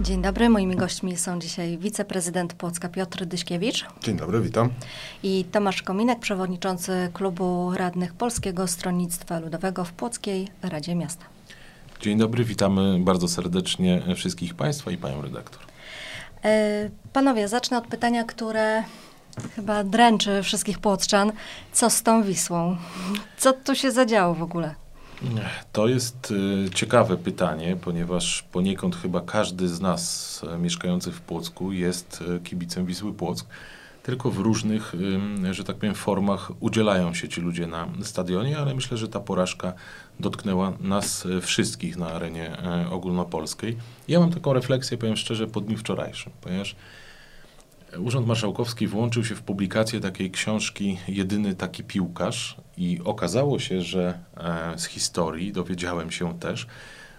Dzień dobry, moimi gośćmi są dzisiaj wiceprezydent Płocka Piotr Dyśkiewicz. Dzień dobry, witam. I Tomasz Kominek, przewodniczący klubu radnych Polskiego Stronnictwa Ludowego w Płockiej Radzie Miasta. Dzień dobry, witamy bardzo serdecznie wszystkich Państwa i Panią redaktor. E, panowie, zacznę od pytania, które chyba dręczy wszystkich płotrzan. Co z tą Wisłą? Co tu się zadziało w ogóle? To jest y, ciekawe pytanie, ponieważ poniekąd chyba każdy z nas y, mieszkających w Płocku jest y, kibicem Wisły Płock, tylko w różnych, że tak powiem, formach udzielają się ci ludzie na stadionie, ale myślę, że ta porażka dotknęła nas wszystkich na arenie ogólnopolskiej. Ja mam taką refleksję, powiem szczerze, po dniu wczorajszym, ponieważ Urząd Marszałkowski włączył się w publikację takiej książki Jedyny taki piłkarz i okazało się, że e, z historii dowiedziałem się też,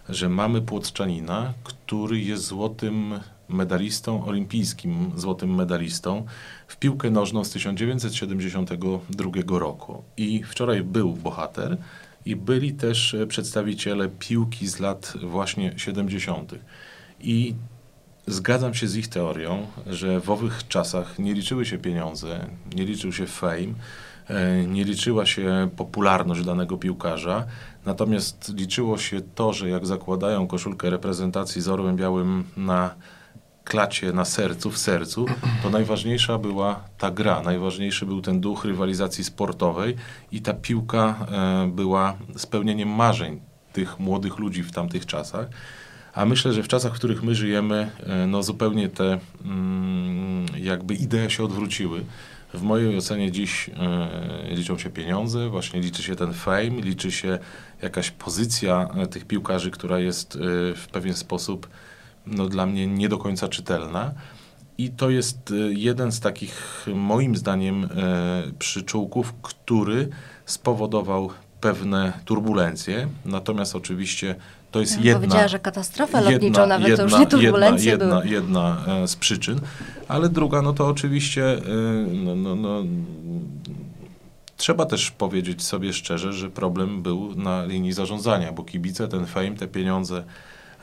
że mamy Płotczanina, który jest złotym medalistą olimpijskim, złotym medalistą w piłkę nożną z 1972 roku. I wczoraj był bohater i byli też przedstawiciele piłki z lat właśnie 70. I Zgadzam się z ich teorią, że w owych czasach nie liczyły się pieniądze, nie liczył się fame, e, nie liczyła się popularność danego piłkarza, natomiast liczyło się to, że jak zakładają koszulkę reprezentacji z orłem białym na klacie, na sercu, w sercu, to najważniejsza była ta gra, najważniejszy był ten duch rywalizacji sportowej i ta piłka e, była spełnieniem marzeń tych młodych ludzi w tamtych czasach. A myślę, że w czasach, w których my żyjemy, e, no zupełnie te mm, jakby idee się odwróciły. W mojej ocenie dziś e, liczą się pieniądze, właśnie liczy się ten fame, liczy się jakaś pozycja e, tych piłkarzy, która jest w pewien sposób no, dla mnie nie do końca czytelna. I to jest jeden z takich, moim zdaniem, przyczółków, który spowodował pewne turbulencje. Natomiast oczywiście to jest jedna... Powiedziała, że katastrofę lotniczą, nawet jedna, to już nie turbulencje jedna, jedna, jedna e, z przyczyn, ale druga, no to oczywiście e, no, no, no, trzeba też powiedzieć sobie szczerze, że problem był na linii zarządzania, bo kibice, ten fame, te pieniądze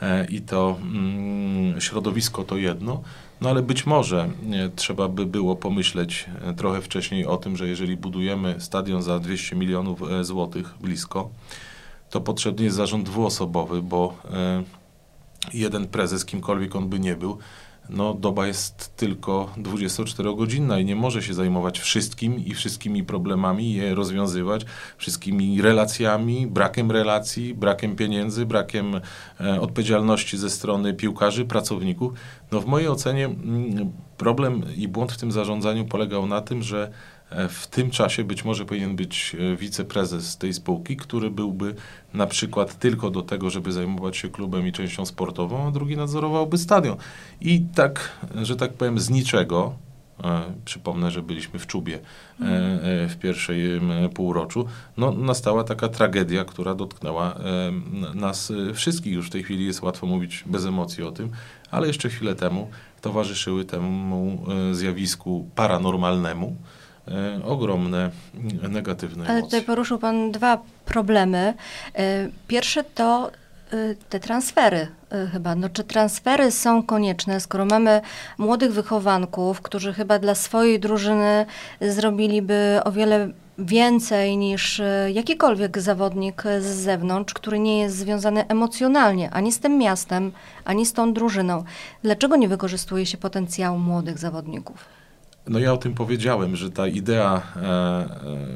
e, i to mm, środowisko to jedno, no ale być może trzeba by było pomyśleć trochę wcześniej o tym, że jeżeli budujemy stadion za 200 milionów złotych blisko, to potrzebny jest zarząd dwuosobowy, bo e, jeden prezes, kimkolwiek on by nie był, no doba jest tylko 24-godzinna i nie może się zajmować wszystkim i wszystkimi problemami, je rozwiązywać, wszystkimi relacjami, brakiem relacji, brakiem pieniędzy, brakiem e, odpowiedzialności ze strony piłkarzy, pracowników. No w mojej ocenie mm, problem i błąd w tym zarządzaniu polegał na tym, że w tym czasie być może powinien być e, wiceprezes tej spółki, który byłby na przykład tylko do tego, żeby zajmować się klubem i częścią sportową, a drugi nadzorowałby stadion. I tak, że tak powiem, z niczego, e, przypomnę, że byliśmy w Czubie e, e, w pierwszej półroczu, no, nastała taka tragedia, która dotknęła nas wszystkich. Już w tej chwili jest łatwo mówić bez emocji o tym, ale jeszcze chwilę temu towarzyszyły temu zjawisku paranormalnemu, E, ogromne negatywne Ale emocje. tutaj poruszył Pan dwa problemy. E, pierwsze to e, te transfery chyba. No, czy transfery są konieczne, skoro mamy młodych wychowanków, którzy chyba dla swojej drużyny zrobiliby o wiele więcej niż jakikolwiek zawodnik z zewnątrz, który nie jest związany emocjonalnie ani z tym miastem, ani z tą drużyną. Dlaczego nie wykorzystuje się potencjału młodych zawodników? No ja o tym powiedziałem, że ta idea e,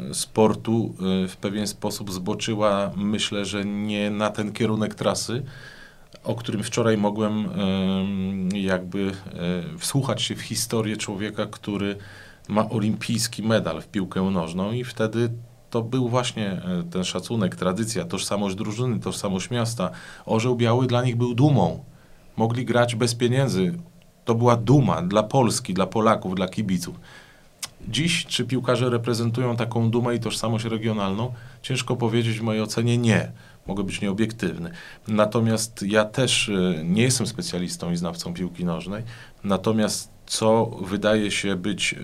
e, sportu e, w pewien sposób zboczyła, myślę, że nie na ten kierunek trasy, o którym wczoraj mogłem e, jakby wsłuchać się w historię człowieka, który ma olimpijski medal w piłkę nożną i wtedy to był właśnie e, ten szacunek, tradycja, tożsamość drużyny, tożsamość miasta. Orzeł Biały dla nich był dumą. Mogli grać bez pieniędzy to była duma dla Polski, dla Polaków, dla kibiców. Dziś, czy piłkarze reprezentują taką dumę i tożsamość regionalną? Ciężko powiedzieć, w mojej ocenie nie. Mogę być nieobiektywny. Natomiast ja też e, nie jestem specjalistą i znawcą piłki nożnej. Natomiast co wydaje się być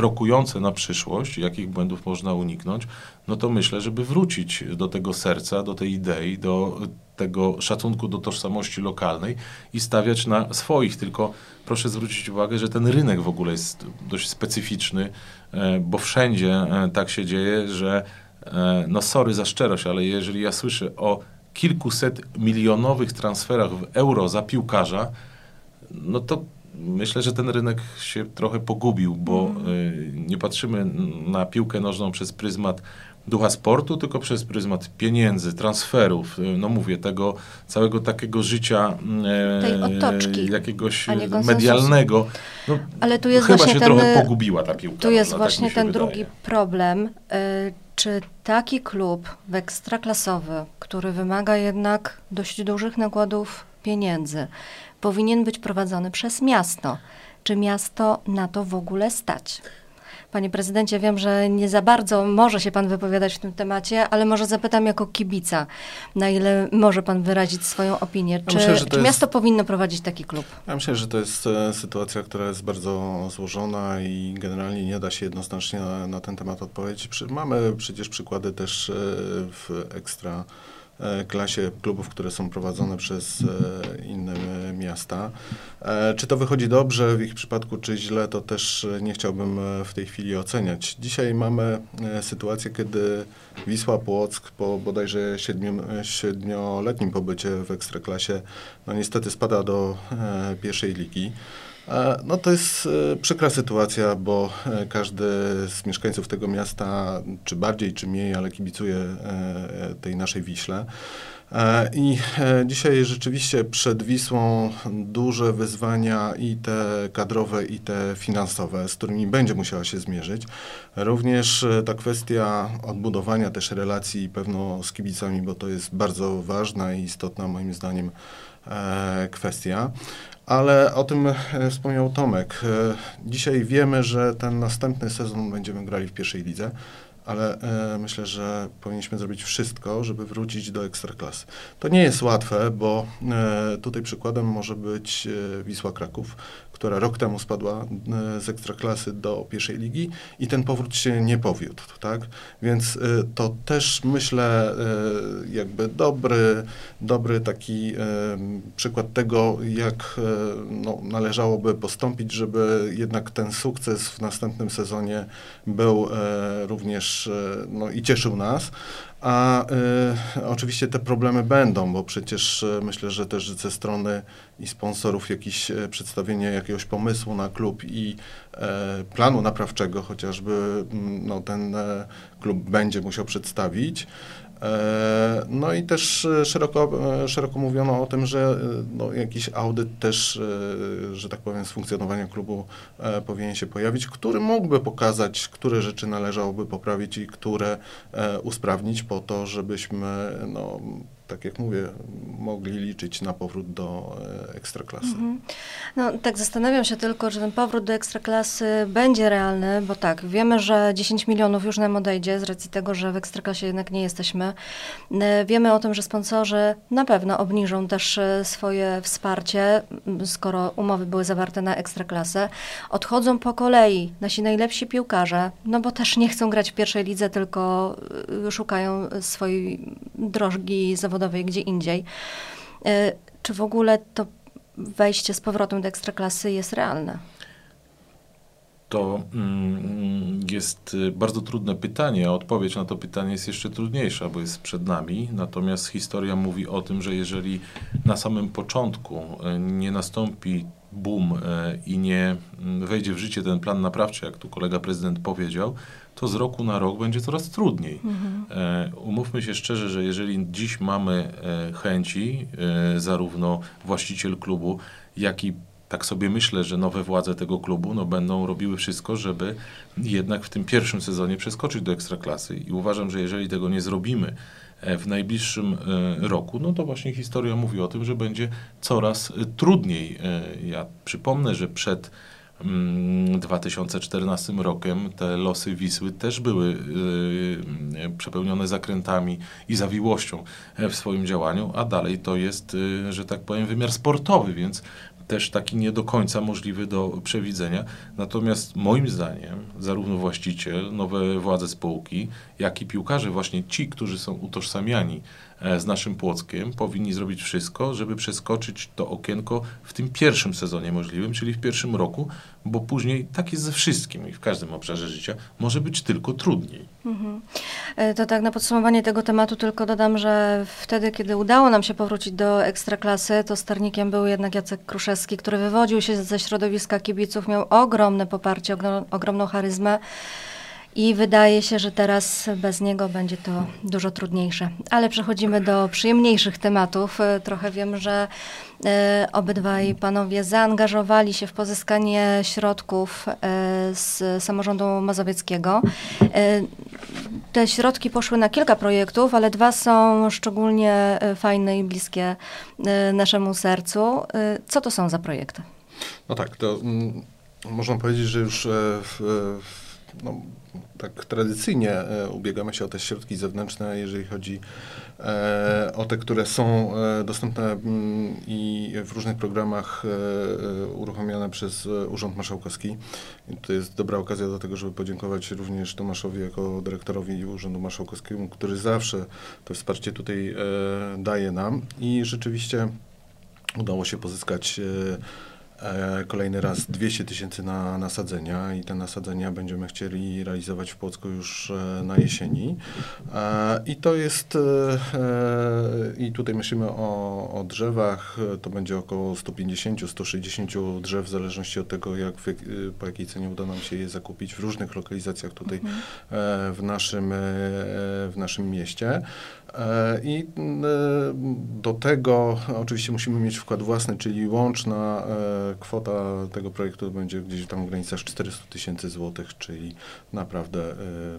rokujące na przyszłość, jakich błędów można uniknąć, no to myślę, żeby wrócić do tego serca, do tej idei, do tego szacunku do tożsamości lokalnej i stawiać na swoich. Tylko proszę zwrócić uwagę, że ten rynek w ogóle jest dość specyficzny, e, bo wszędzie e, tak się dzieje, że e, no sorry za szczerość, ale jeżeli ja słyszę o kilkuset milionowych transferach w euro za piłkarza, no to myślę, że ten rynek się trochę pogubił, bo mm. nie patrzymy na piłkę nożną przez pryzmat ducha sportu, tylko przez pryzmat pieniędzy, transferów, no mówię, tego całego takiego życia Tej otoczki, jakiegoś medialnego. No, Ale tu jest chyba właśnie się ten, trochę pogubiła ta piłka. Tu jest no, właśnie tak ten wydaje. drugi problem. Y, czy taki klub ekstraklasowy, który wymaga jednak dość dużych nakładów pieniędzy, powinien być prowadzony przez miasto? Czy miasto na to w ogóle stać? Panie prezydencie, wiem, że nie za bardzo może się pan wypowiadać w tym temacie, ale może zapytam jako kibica, na ile może pan wyrazić swoją opinię. Czy, myślę, czy jest- miasto powinno prowadzić taki klub? Ja myślę, że to jest e, sytuacja, która jest bardzo złożona i generalnie nie da się jednoznacznie na, na ten temat odpowiedzieć. Mamy przecież przykłady też e, w ekstra klasie klubów, które są prowadzone przez e, inne e, miasta. E, Czy to wychodzi dobrze w ich przypadku, czy źle, to też e, nie chciałbym e, w tej chwili oceniać. Dzisiaj mamy e, sytuację, kiedy Wisła Płock po bodajże siedmiu, e, siedmioletnim pobycie w Ekstraklasie no niestety spada do e, pierwszej ligi. No to jest e, przykra sytuacja, bo e, każdy z mieszkańców tego miasta, czy bardziej, czy mniej, ale kibicuje e, tej naszej Wiśle. I dzisiaj rzeczywiście przed Wisłą duże wyzwania i te kadrowe, i te finansowe, z którymi będzie musiała się zmierzyć. Również ta kwestia odbudowania też relacji pewno z kibicami, bo to jest bardzo ważna i istotna moim zdaniem kwestia. Ale o tym e, wspomniał Tomek. E, Dzisiaj wiemy, że ten następny sezon będziemy grali w pierwszej lidze, ale e, myślę, że powinniśmy zrobić wszystko, żeby wrócić do ekstraklasy. To nie jest łatwe, bo tutaj przykładem może być Wisła Kraków, która rok temu spadła e, z ekstraklasy do pierwszej ligi i ten powrót się nie powiódł, tak? Więc e, to też myślę e, jakby dobry, dobry taki przykład tego, jak no, należałoby postąpić, żeby jednak ten sukces w następnym sezonie był również no, i cieszył nas. A e, oczywiście te problemy będą, bo przecież e, myślę, że też ze strony i sponsorów jakieś e, przedstawienie jakiegoś pomysłu na klub i e, planu naprawczego chociażby mm, no, ten e, klub będzie musiał przedstawić. E, No i też e, szeroko, e, szeroko mówiono o tym, że no, jakiś audyt też, że tak powiem, z funkcjonowania klubu powinien się pojawić, który mógłby pokazać, które rzeczy należałoby poprawić i które usprawnić po to, żebyśmy, no, tak jak mówię, mogli liczyć na powrót do e, ekstraklasy. Mhm. No tak zastanawiam się tylko, czy ten powrót do ekstraklasy będzie realny, bo tak, wiemy, że 10 milionów już nam odejdzie z racji tego, że w ekstraklasie jednak nie jesteśmy. E, Wiemy o tym, że sponsorzy na pewno obniżą też e, swoje wsparcie, skoro umowy były zawarte na ekstraklasę. Odchodzą po kolei nasi najlepsi piłkarze, no bo też nie chcą grać w pierwszej lidze, tylko szukają swojej drogi zawodowej gdzie indziej. E, Czy w ogóle to wejście z powrotem do ekstraklasy jest realne? To mm, jest y, bardzo trudne pytanie, a odpowiedź na to pytanie jest jeszcze trudniejsza, bo jest przed nami. Natomiast historia mówi o tym, że jeżeli na samym początku y, nie nastąpi boom y, i nie mm, wejdzie w życie ten plan naprawczy, jak tu kolega prezydent powiedział, to z roku na rok będzie coraz trudniej. E, Umówmy się szczerze, że jeżeli dziś mamy e, chęci, e, zarówno właściciel klubu, jak i tak sobie myślę, że nowe władze tego klubu no, będą robiły wszystko, żeby jednak w tym pierwszym sezonie przeskoczyć do ekstraklasy. I uważam, że jeżeli tego nie zrobimy w najbliższym roku, no to właśnie historia mówi o tym, że będzie coraz trudniej. Ja przypomnę, że przed 2014 rokiem te losy Wisły też były y, y, przepełnione zakrętami i zawiłością e, w swoim działaniu, a dalej to jest, y, że tak powiem, wymiar sportowy, więc też taki nie do końca możliwy do przewidzenia. Natomiast moim zdaniem zarówno właściciel, nowe władze spółki, jak i piłkarze, właśnie ci, którzy są utożsamiani z naszym Płockiem, powinni zrobić wszystko, żeby przeskoczyć to okienko w tym pierwszym sezonie możliwym, czyli w pierwszym roku, bo później tak jest ze wszystkim i w każdym obszarze życia może być tylko trudniej. Mhm. E, to tak na podsumowanie tego tematu tylko dodam, że wtedy, kiedy udało nam się powrócić do ekstraklasy, to sternikiem był jednak Jacek Kruszewski, który wywodził się ze środowiska kibiców, miał ogromne poparcie, ogromną charyzmę. I wydaje się, że teraz bez niego będzie to dużo trudniejsze. Ale przechodzimy do przyjemniejszych tematów. E, trochę wiem, że e, obydwaj panowie zaangażowali się w pozyskanie środków e, z samorządu mazowieckiego. Te środki poszły na kilka projektów, ale dwa są szczególnie fajne i bliskie naszemu sercu. Co to są za projekty? No tak, to mm, można powiedzieć, że już w, w, no, tak tradycyjnie e, ubiegamy się o te środki zewnętrzne, jeżeli chodzi e, o te, które są e, dostępne mm, i w różnych programach uruchomione przez Urząd Marszałkowski. To jest dobra okazja do tego, żeby podziękować również Tomaszowi jako dyrektorowi Urzędu Marszałkowskiego, który zawsze to wsparcie tutaj daje nam i rzeczywiście udało się pozyskać kolejny raz 200 tysięcy na nasadzenia i te nasadzenia będziemy chcieli realizować w Płocku już e, na jesieni. E, I to jest, i tutaj myślimy o, o drzewach, to będzie około 150-160 drzew, w zależności od tego, jak, po jakiej cenie uda nam się je zakupić w różnych lokalizacjach tutaj mhm. w, naszym, w naszym mieście. I do tego oczywiście musimy mieć wkład własny, czyli łączna kwota tego projektu będzie gdzieś tam w granicach 400 tysięcy złotych, czyli naprawdę e,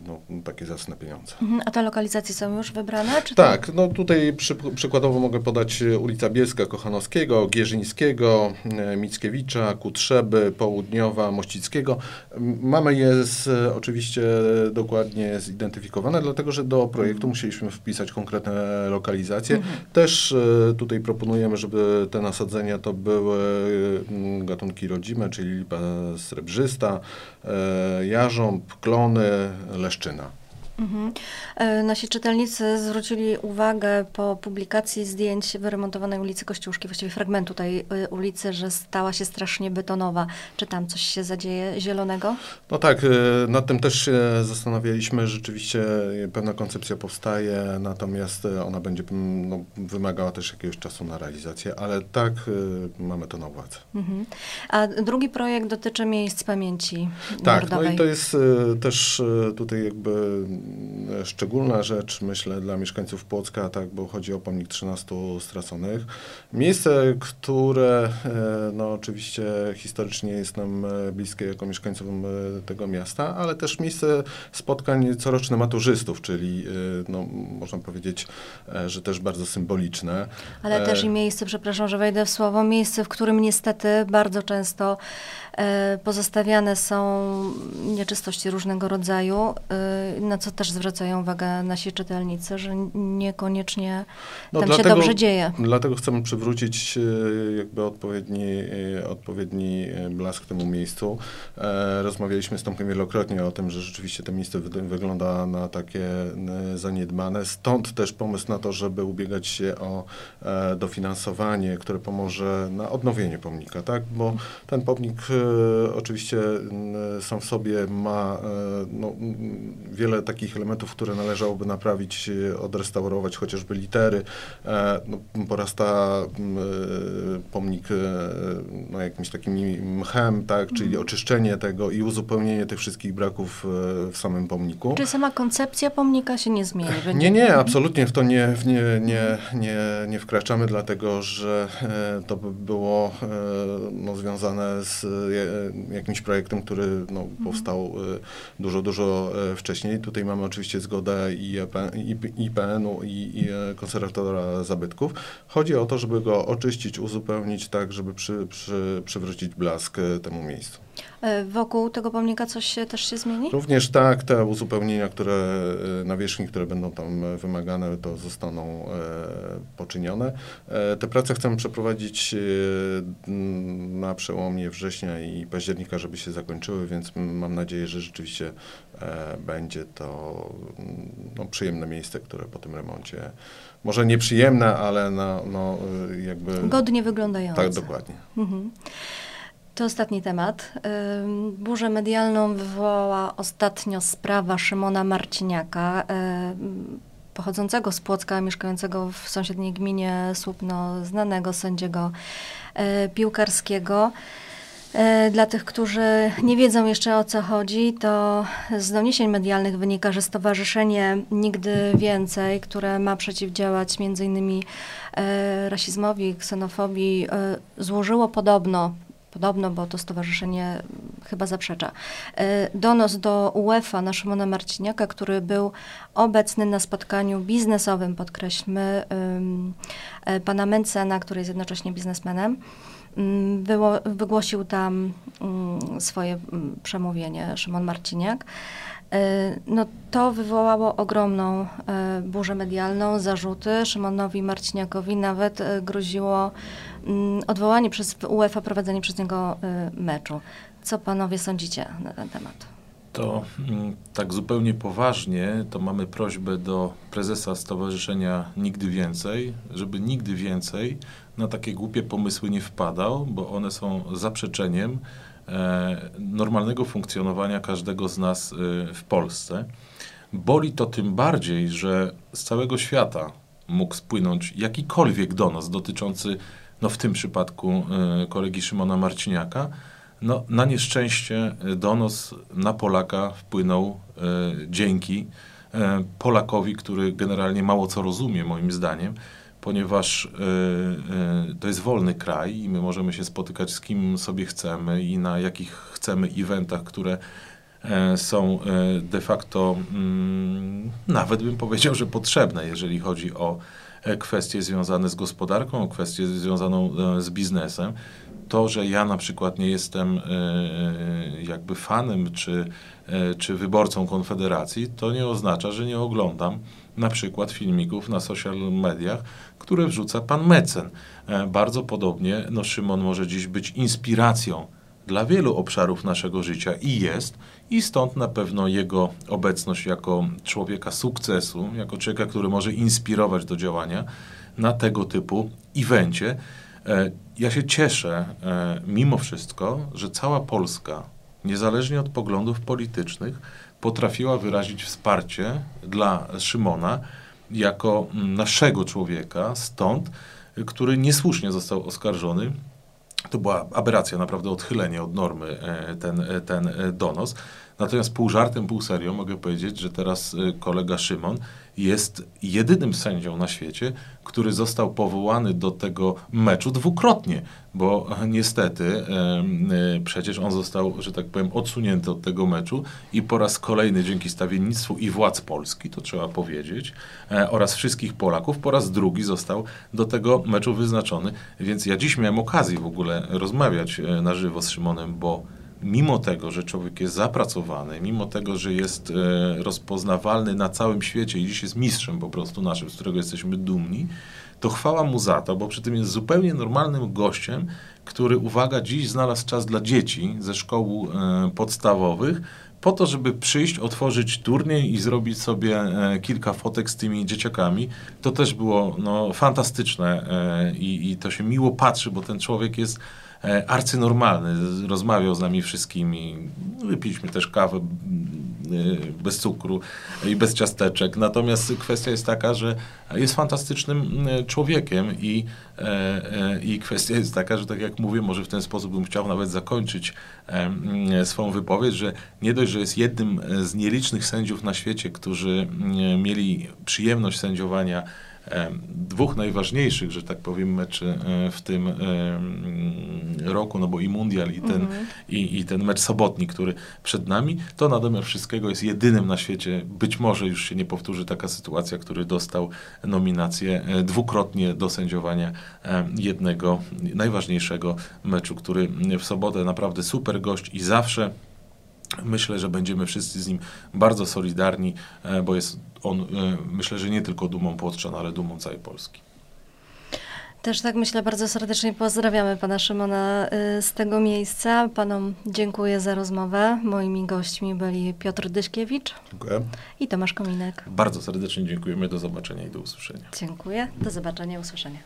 no, takie zacne pieniądze. Mhm. A te lokalizacje są już wybrane? Czy tak, to... no tutaj przy, przykładowo mogę podać ulica Bielska Kochanowskiego, Gierzyńskiego, e, Mickiewicza, Kutrzeby, Południowa, Mościckiego. Mamy je z, oczywiście dokładnie zidentyfikowane, dlatego że do projektu mhm. musieliśmy wpisać konkretne lokalizacje. Mhm. Też e, tutaj proponujemy, żeby te nasadzenia to były gatunki rodzime, czyli lipa srebrzysta, e, jarząb, klony, leszczyna. Mhm. E, nasi czytelnicy zwrócili uwagę po publikacji zdjęć wyremontowanej ulicy Kościuszki, właściwie fragmentu tej e, ulicy, że stała się strasznie betonowa. Czy tam coś się zadzieje zielonego? No tak, e, nad tym też się zastanawialiśmy. Rzeczywiście pewna koncepcja powstaje, natomiast ona będzie no, wymagała też jakiegoś czasu na realizację, ale tak, mamy to na uwadze. Mhm. A drugi projekt dotyczy miejsc pamięci tak, narodowej. no i to jest też tutaj jakby szczególna rzecz, myślę, dla mieszkańców Płocka, tak, bo chodzi o pomnik 13 straconych. Miejsce, które e, no, oczywiście historycznie jest nam e, bliskie jako mieszkańcom e, tego miasta, ale też miejsce spotkań corocznych maturzystów, czyli no, można powiedzieć, że też bardzo symboliczne. Ale też i miejsce, przepraszam, że wejdę w słowo, miejsce, w którym niestety bardzo często pozostawiane są nieczystości różnego rodzaju, na co też zwracają uwagę nasi czytelnicy, że niekoniecznie no tam dlatego, się dobrze dzieje. Dlatego chcemy przywrócić e, jakby odpowiedni, e, odpowiedni e, blask temu miejscu. Rozmawialiśmy z Tomkiem wielokrotnie o tym, że rzeczywiście to miejsce wygląda na takie zaniedbane. Stąd też pomysł na to, żeby ubiegać się o dofinansowanie, które pomoże na odnowienie pomnika, tak? Bo ten pomnik oczywiście sam w sobie ma no, wiele takich elementów, które należałoby naprawić, e, odrestaurować, chociażby litery. E, no, porasta e, pomnik no, jakimś takim mchem, tak, czyli mhm. oczyszczenie tego i uzupełnienie tych wszystkich braków w samym pomniku. Czy sama koncepcja pomnika się nie zmieni? Nie, nie, absolutnie w to nie, nie, nie, nie, nie wkraczamy, dlatego że to by było no, związane z jakimś projektem, który no, mhm. powstał dużo, dużo wcześniej. Tutaj mamy oczywiście zgodę IPN-u i, i e, konserwatora zabytków. Chodzi o to, żeby go oczyścić, uzupełnić tak, żeby przy, przy, przywrócić blask e, temu miejscu. E, Wokół tego pomnika coś się też się zmieni? Również tak, te uzupełnienia, które e, nawierzchni, które będą tam e, wymagane, to zostaną poczynione. Te prace chcemy przeprowadzić na przełomie września i października, żeby się zakończyły, więc mam nadzieję, że rzeczywiście będzie to mm, no, przyjemne miejsce, które po tym remoncie, może nieprzyjemne, ale no, no jakby... Godnie wyglądające. Tak, dokładnie. Mhm. To ostatni temat. Burzę medialną wywołała ostatnio sprawa Szymona Marciniaka, pochodzącego z Płocka, mieszkającego w sąsiedniej gminie Słupno, znanego sędziego e, piłkarskiego. E, Dla tych, którzy nie wiedzą jeszcze o co chodzi, to z doniesień medialnych wynika, że Stowarzyszenie Nigdy Więcej, które ma przeciwdziałać m.in. e, rasizmowi, ksenofobii, złożyło podobno, podobno, bo to stowarzyszenie mm, chyba zaprzecza, e, donos do UEFA na Szymona Marciniaka, który był obecny na spotkaniu biznesowym, podkreślmy, e, pana Mencena, który jest jednocześnie biznesmenem. Mm, Było, wygłosił tam mm, swoje mm, przemówienie Szymon Marciniak. E, No to wywołało ogromną burzę medialną, zarzuty. Szymonowi Marciniakowi nawet groziło mm, odwołanie przez UEFA, prowadzenie przez niego e, meczu. Co panowie sądzicie na ten temat? To mm, tak zupełnie poważnie, to mamy prośbę do prezesa Stowarzyszenia Nigdy Więcej, żeby nigdy więcej na takie głupie pomysły nie wpadał, bo one są zaprzeczeniem e, normalnego funkcjonowania każdego z nas e, w Polsce. Boli to tym bardziej, że z całego świata mógł spłynąć jakikolwiek donos dotyczący, no w tym przypadku e, kolegi Szymona Marciniaka, no, na nieszczęście e, donos na Polaka wpłynął e, dzięki Polakowi, który generalnie mało co rozumie, moim zdaniem, ponieważ to jest wolny kraj i my możemy się spotykać z kim sobie chcemy i na jakich chcemy eventach, które są de facto mm, nawet bym powiedział, że potrzebne, jeżeli chodzi o kwestie związane z gospodarką, kwestie związaną e, z biznesem. To, że ja na przykład nie jestem e, e, jakby fanem czy, e, czy wyborcą Konfederacji, to nie oznacza, że nie oglądam na przykład filmików na social mediach, które wrzuca pan Mecen. E, Bardzo podobnie no, Szymon może dziś być inspiracją dla wielu obszarów naszego życia i jest, i stąd na pewno jego obecność jako człowieka sukcesu, jako człowieka, który może inspirować do działania na tego typu evencie. E, Ja się cieszę e, mimo wszystko, że cała Polska, niezależnie od poglądów politycznych, potrafiła wyrazić wsparcie dla Szymona jako mm, naszego człowieka, stąd, który niesłusznie został oskarżony to była aberracja, naprawdę odchylenie od normy e, ten, e, ten e, donos. Natomiast pół żartem, pół serio mogę powiedzieć, że teraz e, kolega Szymon jest jedynym sędzią na świecie, który został powołany do tego meczu dwukrotnie, bo niestety e, przecież on został, że tak powiem, odsunięty od tego meczu i po raz kolejny dzięki stawiennictwu i władz Polski, to trzeba powiedzieć, e, oraz wszystkich Polaków, po raz drugi został do tego meczu wyznaczony. Więc ja dziś miałem okazję w ogóle rozmawiać e, na żywo z Szymonem, bo mimo tego, że człowiek jest zapracowany, mimo tego, że jest e, rozpoznawalny na całym świecie i dziś jest mistrzem po prostu naszym, z którego jesteśmy dumni, to chwała mu za to, bo przy tym jest zupełnie normalnym gościem, który, uwaga, dziś znalazł czas dla dzieci ze szkół e, podstawowych, po to, żeby przyjść, otworzyć turniej i zrobić sobie e, kilka fotek z tymi dzieciakami. To też było no, fantastyczne i, i to się miło patrzy, bo ten człowiek jest arcynormalny. Z- Rozmawiał z nami wszystkimi. Wypiliśmy też kawę e, bez cukru i bez ciasteczek. Natomiast kwestia jest taka, że jest fantastycznym mm, człowiekiem i, e, e, i kwestia jest taka, że tak jak mówię, może w ten sposób bym chciał nawet zakończyć e, swoją wypowiedź, że nie dość, że jest jednym e, z nielicznych sędziów na świecie, którzy mieli przyjemność sędziowania e, dwóch najważniejszych, że tak powiem, meczy e, w tym roku, no bo i mundial, i ten, i, i ten mecz sobotni, który przed nami, to na domiar wszystkiego jest jedynym na świecie, być może już się nie powtórzy taka sytuacja, który dostał nominację e, dwukrotnie do sędziowania e, jednego najważniejszego meczu, który w sobotę. Naprawdę super gość i zawsze Myślę, że będziemy wszyscy z nim bardzo solidarni, e, bo jest on, e, myślę, że nie tylko dumą Płotrzan, ale dumą całej Polski. Też tak myślę, bardzo serdecznie pozdrawiamy pana Szymona y, z tego miejsca. Panom dziękuję za rozmowę. Moimi gośćmi byli Piotr Dyśkiewicz Dziękuję. i Tomasz Kominek. Bardzo serdecznie dziękujemy, do zobaczenia i do usłyszenia. Dziękuję. Do zobaczenia, usłyszenia.